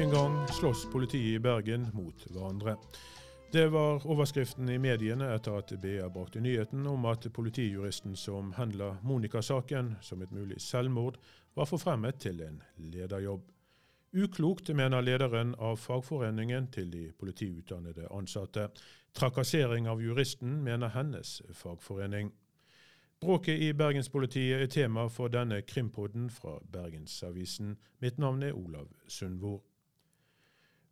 en gang slåss politiet i Bergen mot hverandre. Det var overskriften i mediene etter at BA brakte nyheten om at politijuristen som handla Monica-saken som et mulig selvmord, var forfremmet til en lederjobb. Uklokt, mener lederen av fagforeningen til de politiutdannede ansatte. Trakassering av juristen, mener hennes fagforening. Bråket i bergenspolitiet er tema for denne krimpodden fra Bergensavisen. Mitt navn er Olav Sundvor.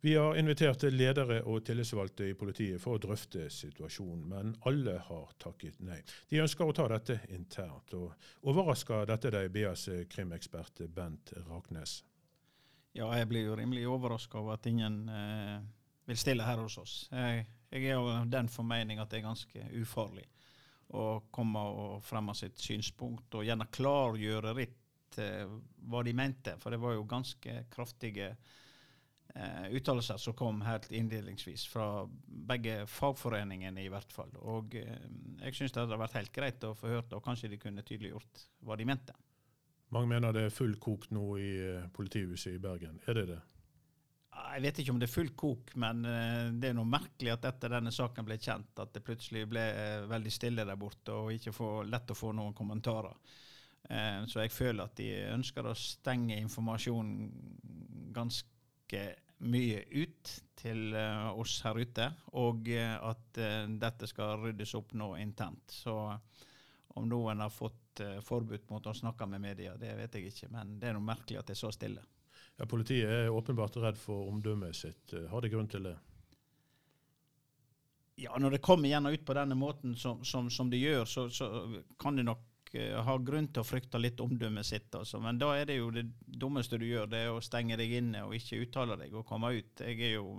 Vi har invitert ledere og tillitsvalgte i politiet for å drøfte situasjonen, men alle har takket nei. De ønsker å ta dette internt. og Overrasker dette deg, BAs krimekspert Bent Raknes? Ja, jeg blir jo rimelig overraska over at ingen eh, vil stille her hos oss. Jeg, jeg er jo den formening at det er ganske ufarlig å komme og fremme sitt synspunkt, og gjerne klargjøre litt eh, hva de mente. For det var jo ganske kraftige uttalelser som kom helt innledningsvis, fra begge fagforeningene i hvert fall. Og eh, jeg syns det hadde vært helt greit å få hørt, og kanskje de kunne tydeliggjort hva de mente. Mange mener det er full kok nå i eh, politihuset i Bergen. Er det det? Jeg vet ikke om det er full kok, men eh, det er noe merkelig at etter denne saken ble kjent, at det plutselig ble eh, veldig stille der borte og ikke for, lett å få noen kommentarer. Eh, så jeg føler at de ønsker å stenge informasjonen ganske mye ut til oss her ute, og at dette skal ryddes opp nå internt. Så om noen har fått forbud mot å snakke med media, det vet jeg ikke, men det er noe merkelig at det er så stille. Ja, Politiet er åpenbart redd for omdømmet sitt. Eh, har de grunn til det? Ja, Når det kommer igjen ut på denne måten som, som, som det gjør, så, så, kan det nok uh, ha grunn til å frykte litt omdømmet sitt. Altså. Men da er det jo det dummeste du gjør, det er å stenge deg inne og ikke uttale deg og komme ut. Jeg er jo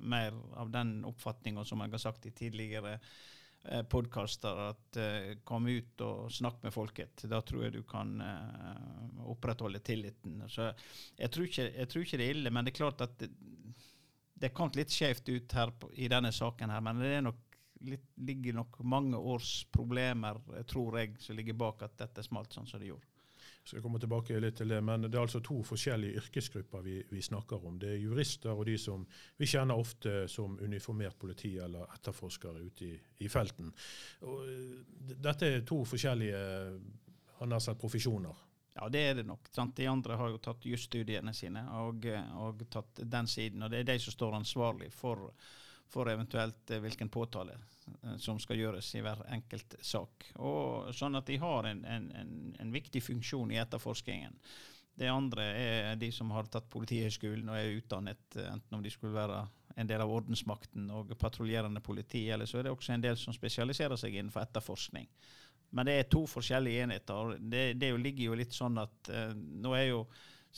mer av den oppfatninga som jeg har sagt i tidligere Eh, podkaster at uh, kom ut og snakk med folket. Da tror jeg du kan opprettholde tilliten. Så jeg tror, ikke, jeg tror, ikke, det er ille, men det er klart at det, det kom litt skjevt ut her i denne saken her. Men det er nok litt, ligger nok mange års problemer, tror jeg, som ligger bak at dette smalt sånn som det gjorde Jeg skal komme tilbake litt til det, men Det er altså to forskjellige yrkesgrupper vi, vi, snakker om. Det er jurister og de som vi kjenner ofte som uniformert politi eller etterforskere ute i, i felten. Og, eh, dette er to forskjellige han har sett profesjoner. Ja, det er det nok. Sant? De andre har jo tatt jusstudiene sine og, og, tatt den siden. og Det er de som står ansvarlig for for eventuelt eh, hvilken påtale eh, som skal gjøres i hver enkelt sak. Og sånn at de har en, en, en, viktig funksjon i etterforskningen. Det andre er de som har tatt Politihøgskolen og er utdannet, eh, enten om de skulle være en del av ordensmakten og patruljerende politi, eller så er det også en del som spesialiserer seg innenfor etterforskning. Men det er to forskjellige enheter. Det, det ligger jo litt sånn at eh, nå er jo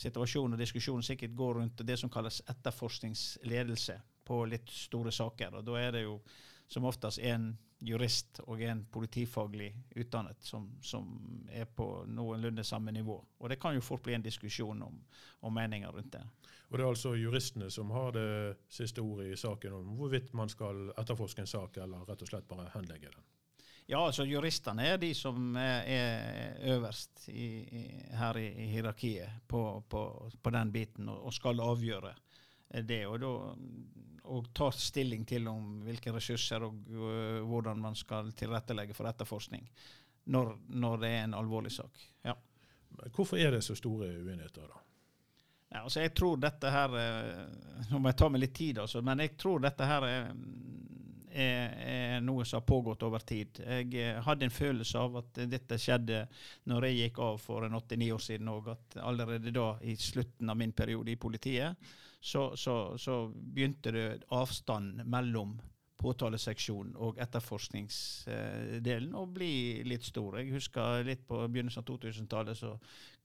situasjonen og diskusjonen sikkert går rundt det som kalles etterforskningsledelse på litt store saker. og Da er det jo som oftest en jurist og en politifaglig utdannet som, som, er på noenlunde samme nivå. Og Det kan jo fort bli en diskusjon om, om, meninger rundt det. Og Det er altså juristene som har det siste ordet i saken om hvorvidt man skal etterforske en sak, eller rett og slett bare henlegge den? Ja, altså juristene er de som er, er øverst i, i, her i, i hierarkiet på, på, på, den biten, og, og skal avgjøre det. Og, da, og ta stilling til om hvilke ressurser og uh, hvordan man skal tilrettelegge for etterforskning når, når, det er en alvorlig sak. Ja. Hvorfor er det så store uenigheter, da? Ja, altså jeg tror dette her Nå må jeg ta meg litt tid, altså, men jeg tror dette her er, er, er, noe som har pågått over tid. Jeg eh, hadde en følelse av at dette skjedde når jeg gikk av for en åtte-ni år siden òg. Allerede da, i slutten av min periode i politiet, så, så, så begynte det avstand mellom påtaleseksjonen og etterforskningsdelen å bli litt stor. Jeg husker litt på begynnelsen av 2000-tallet så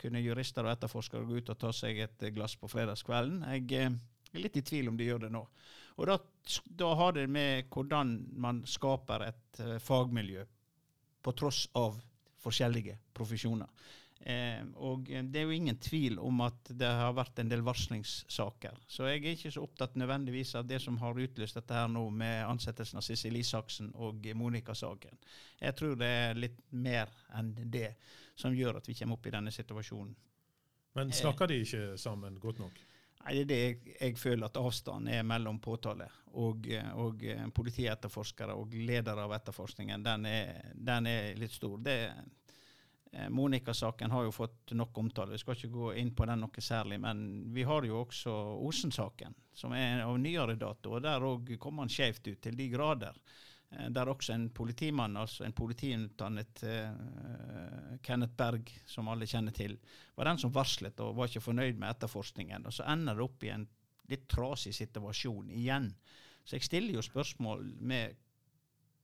kunne jurister og etterforskere gå ut og ta seg et glass på fredagskvelden. Jeg eh, er litt i tvil om de gjør det nå. Og da, da har det med hvordan man skaper et uh, fagmiljø på tross av forskjellige profesjoner. Eh, og det er jo ingen tvil om at det har vært en del varslingssaker. Så jeg er ikke så opptatt nødvendigvis av det som har utløst dette her nå med ansettelsen av Sissel Isaksen og Monica-saken. Jeg tror det er litt mer enn det som gjør at vi kommer opp i denne situasjonen. Men snakker de ikke sammen godt nok? Nei, Det er det jeg, jeg føler at avstanden er mellom påtale og, og politietterforskere og ledere av etterforskningen. Den er, den er litt stor. Det, Eh, Monica-saken har jo fått nok omtale. Vi skal ikke gå inn på den noe særlig. Men vi har jo også Osen-saken, som er av nyere dato. og Der òg kom han skjevt ut, til de grader. Eh, der også en politimann, altså en politiutdannet uh, Kenneth Berg, som alle kjenner til, var den som varslet og var ikke fornøyd med etterforskningen. Og så ender det opp i en litt trasig situasjon igjen. Så jeg stiller jo spørsmål med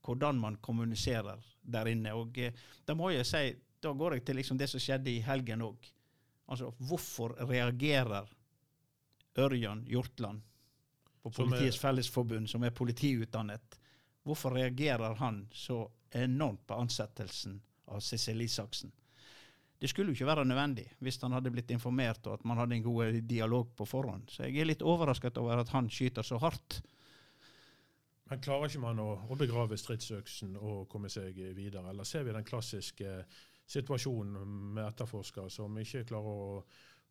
hvordan man kommuniserer der inne. Og uh, da må jeg si da går jeg til liksom det som skjedde i helgen òg. Altså, hvorfor reagerer Ørjan Hjortland på Politiets er, Fellesforbund, som er politiutdannet, hvorfor reagerer han så enormt på ansettelsen av Cecilie Isaksen? Det skulle jo ikke være nødvendig hvis han hadde blitt informert og at man hadde en god dialog på forhånd. Så jeg er litt overrasket over at han skyter så hardt. Men klarer ikke man å, å begrave stridsøksen og komme seg videre? Eller ser vi den klassiske situasjonen med etterforskere som ikke klarer å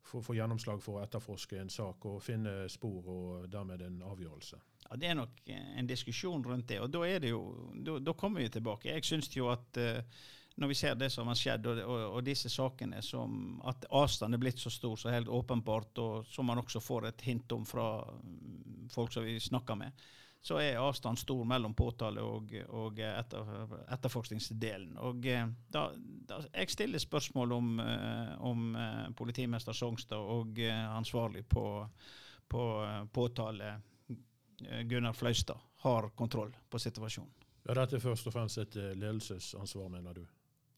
få, gjennomslag for å etterforske en sak og finne spor, og dermed en avgjørelse. Ja, Det er nok en diskusjon rundt det, og da, er det jo, da, da kommer vi tilbake. Jeg syns jo at uh, når vi ser det som har skjedd, og, og, og, disse sakene som at avstanden er blitt så stor, så helt åpenbart, og som man også får et hint om fra folk som vi snakker med, så er avstanden stor mellom påtale og, og etter, etterforskningsdelen. Og eh, da, da, Jeg stiller spørsmål om, eh, om eh, politimester Songstad og ansvarlig på, på påtale, Gunnar Fløystad, har kontroll på situasjonen. Ja, Dette er først og fremst et ledelsesansvar, mener du?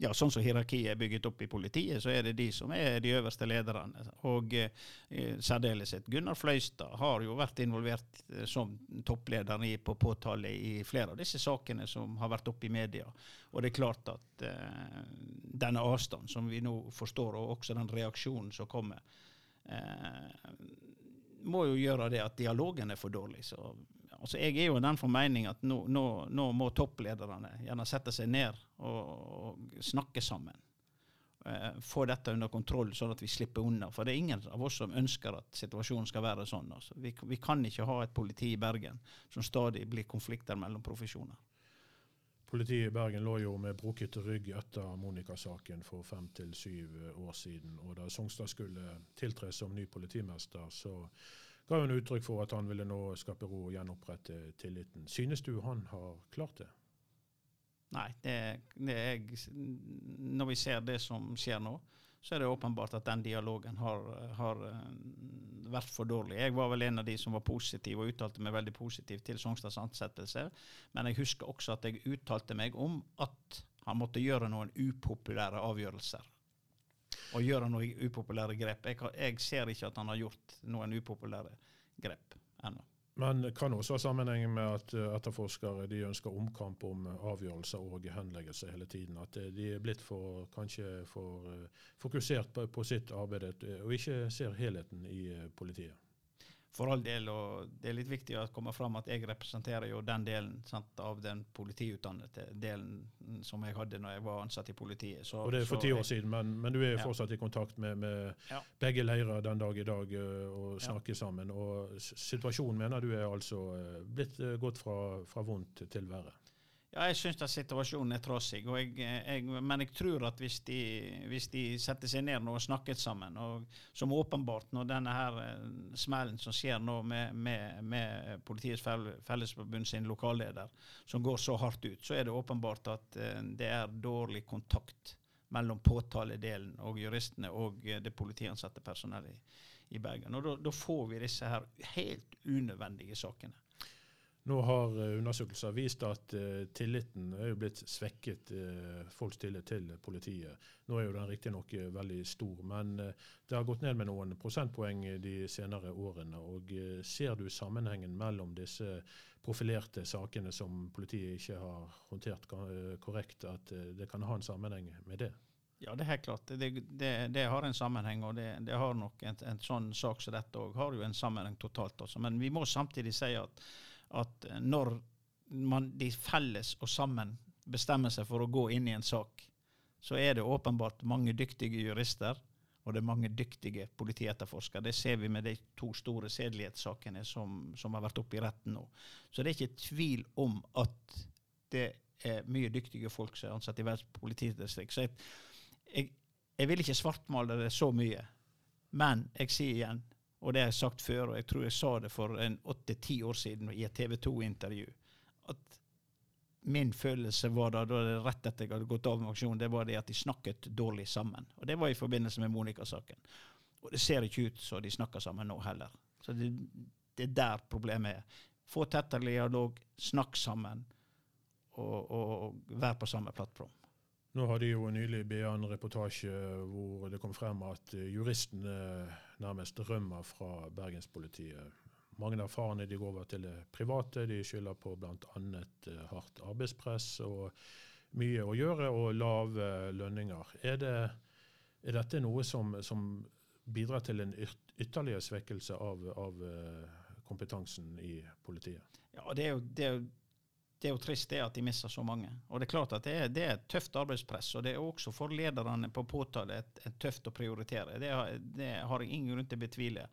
Ja, sånn som hierarkiet er bygget opp i politiet, så er det de som er de øverste lederne. Og eh, særdeleshet Gunnar Fløystad har jo vært involvert eh, som toppleder i, på påtale i flere av disse sakene som har vært oppe i media. Og det er klart at eh, denne avstanden som vi nå forstår, og også den reaksjonen som kommer, eh, må jo gjøre det at dialogen er for dårlig. Så Altså, jeg er jo den formening at nå, nå, nå, må topplederne gjerne sette seg ned og, og snakke sammen. Eh, få dette under kontroll, sånn at vi slipper unna. For det er ingen av oss som ønsker at situasjonen skal være sånn. Altså. Vi, vi, kan ikke ha et politi i Bergen som stadig blir konflikter mellom profesjoner. Politiet i Bergen lå jo med brukket rygg etter Monica-saken for fem til syv år siden. Og da Songstad skulle tiltre som ny politimester, så ga hun uttrykk for at han ville nå skape ro og gjenopprette tilliten. Synes du han har klart det? Nei, det, det er, når vi ser det som skjer nå, så er det åpenbart at den dialogen har, har, eh, vært for dårlig. Jeg var vel en av de som var positiv og uttalte meg veldig positivt til Songstads ansettelse. Men jeg husker også at jeg uttalte meg om at han måtte gjøre noen upopulære avgjørelser å gjøre noen upopulære grep. Jeg, jeg, ser ikke at han har gjort noen upopulære grep ennå. Men kan også ha sammenheng med at uh, etterforskere de ønsker omkamp om uh, avgjørelser og henleggelse hele tiden. At uh, de er blitt for, kanskje for fokusert på, på sitt arbeid og ikke ser helheten i politiet for all del, og det er litt viktig å komme fram at jeg representerer jo den delen sant, av den politiutdannede delen som jeg hadde når jeg var ansatt i politiet. Så, og det er for ti år siden, men, men, du er ja. fortsatt i kontakt med, med ja. begge leirer den dag i dag eh, og snakker ja. sammen. Og situasjonen mener du er altså eh, blitt eh, gått fra, fra vondt til verre? Ja, jeg syns situasjonen er trassig. Men jeg tror at hvis de, hvis de, setter seg ned og snakker sammen, og som åpenbart når denne her eh, smellen som skjer nå med, med, med Politiets Fellesforbund sin lokalleder, som går så hardt ut, så er det åpenbart at eh, det er dårlig kontakt mellom påtaledelen og juristene og eh, det politiansatte personellet i, i Bergen. Og da får vi disse her helt unødvendige sakene. Nå har eh, undersøkelser vist at uh, tilliten er jo blitt svekket, uh, folks tillit til politiet. Nå er jo den riktignok uh, veldig stor, men uh, det har gått ned med noen prosentpoeng de senere årene. og Ser du sammenhengen mellom disse profilerte sakene som politiet ikke har håndtert korrekt, at det kan ha en sammenheng med det? Ja, det er helt klart. Det, det, det har en sammenheng, og det, det har nok en, en, sånn sak som dette òg har jo en sammenheng totalt. Også. Men vi må samtidig si at at når man, de felles og sammen bestemmer seg for å gå inn i en sak, så er det åpenbart mange dyktige jurister Og det er mange dyktige politietterforskere. Det ser vi med de to store sedelighetssakene som, som har vært oppe i retten nå. Så det er ikke tvil om at det er mye dyktige folk som er ansatt i hvert politidistrikt. Så jeg, jeg, jeg vil ikke svartmale det så mye. Men jeg sier igjen, og det har jeg sagt før, og jeg tror jeg sa det for en åtte-ti år siden i et TV 2-intervju, at min følelse var da, da det rett etter jeg hadde gått av med aksjonen, det var det at de snakket dårlig sammen. Og det var i forbindelse med Monica-saken. Og det ser ikke ut som de snakker sammen nå heller. Så det, det er der problemet er. Få tettere dialog, snakk sammen, og, og, og vær på samme plattform. Nå hadde jo nylig BA en reportasje hvor det kom frem at juristene nærmest rømmer fra bergenspolitiet mange erfarne de går over til det private. De skylder på bl.a. Eh, hardt arbeidspress og mye å gjøre og lave lønninger. Er, det, er dette noe som, som, bidrar til en ytterligere svekkelse av, av eh, kompetansen i politiet? Ja, det er, jo, det, er jo, det er jo, trist det at de mister så mange. Og Det er klart at det er, det er et tøft arbeidspress. og Det er også for lederne på påtale et, et tøft å prioritere. Det det har jeg ingen grunn til å betvile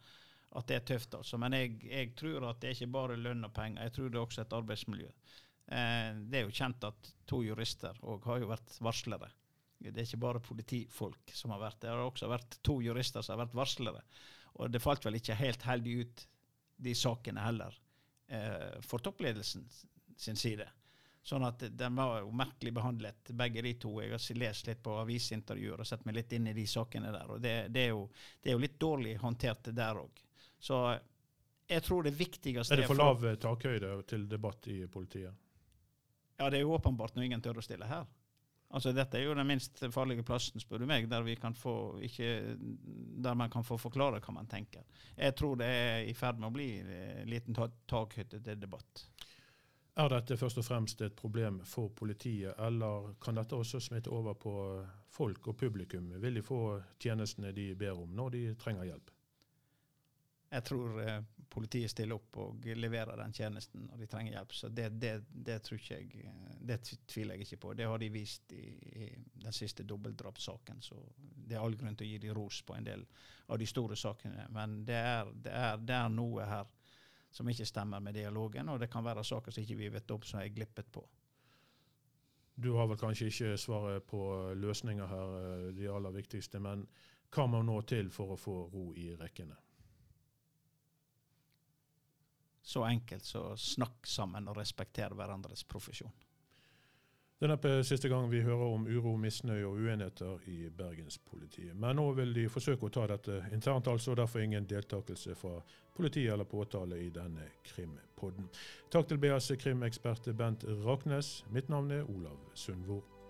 at det er tøft. altså. Men jeg, jeg, tror at det er ikke bare lønn og penger, jeg tror det er også et arbeidsmiljø. Eh, det er jo kjent at to jurister òg har jo vært varslere. Det er ikke bare politifolk som har vært det. Det har også vært to jurister som har vært varslere. Og det falt vel ikke helt heldig ut, de sakene heller, eh, for toppledelsen sin side. Sånn at den var jo merkelig behandlet, begge de to. Jeg har lest litt på avisintervjuer og sett meg litt inn i de sakene der. og Det, det, er, jo, det er, jo, litt dårlig håndtert der òg. Så jeg tror det viktigste Er det for lav takhøyde til debatt i politiet? Ja, det er jo åpenbart når ingen tør å stille her. Altså, Dette er jo den minst farlige plassen, spør du meg, der, få, ikke, der, man kan få forklare hva man tenker. Jeg tror det er i ferd med å bli en liten takhøyde til debatt. Er dette først og fremst et problem for politiet, eller kan dette også smitte over på folk og publikum? Vil de få tjenestene de ber om når de trenger hjelp? jeg tror eh, politiet stiller opp og leverer den tjenesten når de trenger hjelp. Så det, det, det, jeg, eh, det tviler jeg ikke på. Det har de vist i, i den siste dobbeltdrapssaken. Så det er all grunn til å gi dem ros på en del av de store sakene. Men det er, er, er, noe her som ikke stemmer med dialogen, og det kan være saker som ikke vi vet om som er glippet på. Du har vel kanskje ikke svaret på løsninger her, eh, de aller viktigste, men hva må nå til for å få ro i rekkene? så enkelt så snakk sammen og respekter hverandres profesjon. Denne er siste gang vi hører om uro, misnøye og uenigheter i bergenspolitiet. Men nå vil de forsøke å ta dette internt, altså, derfor ingen deltakelse fra politi eller påtale i denne krimpodden. Takk til BAs krimekspert Bent Raknes. Mitt navn er Olav Sundvor.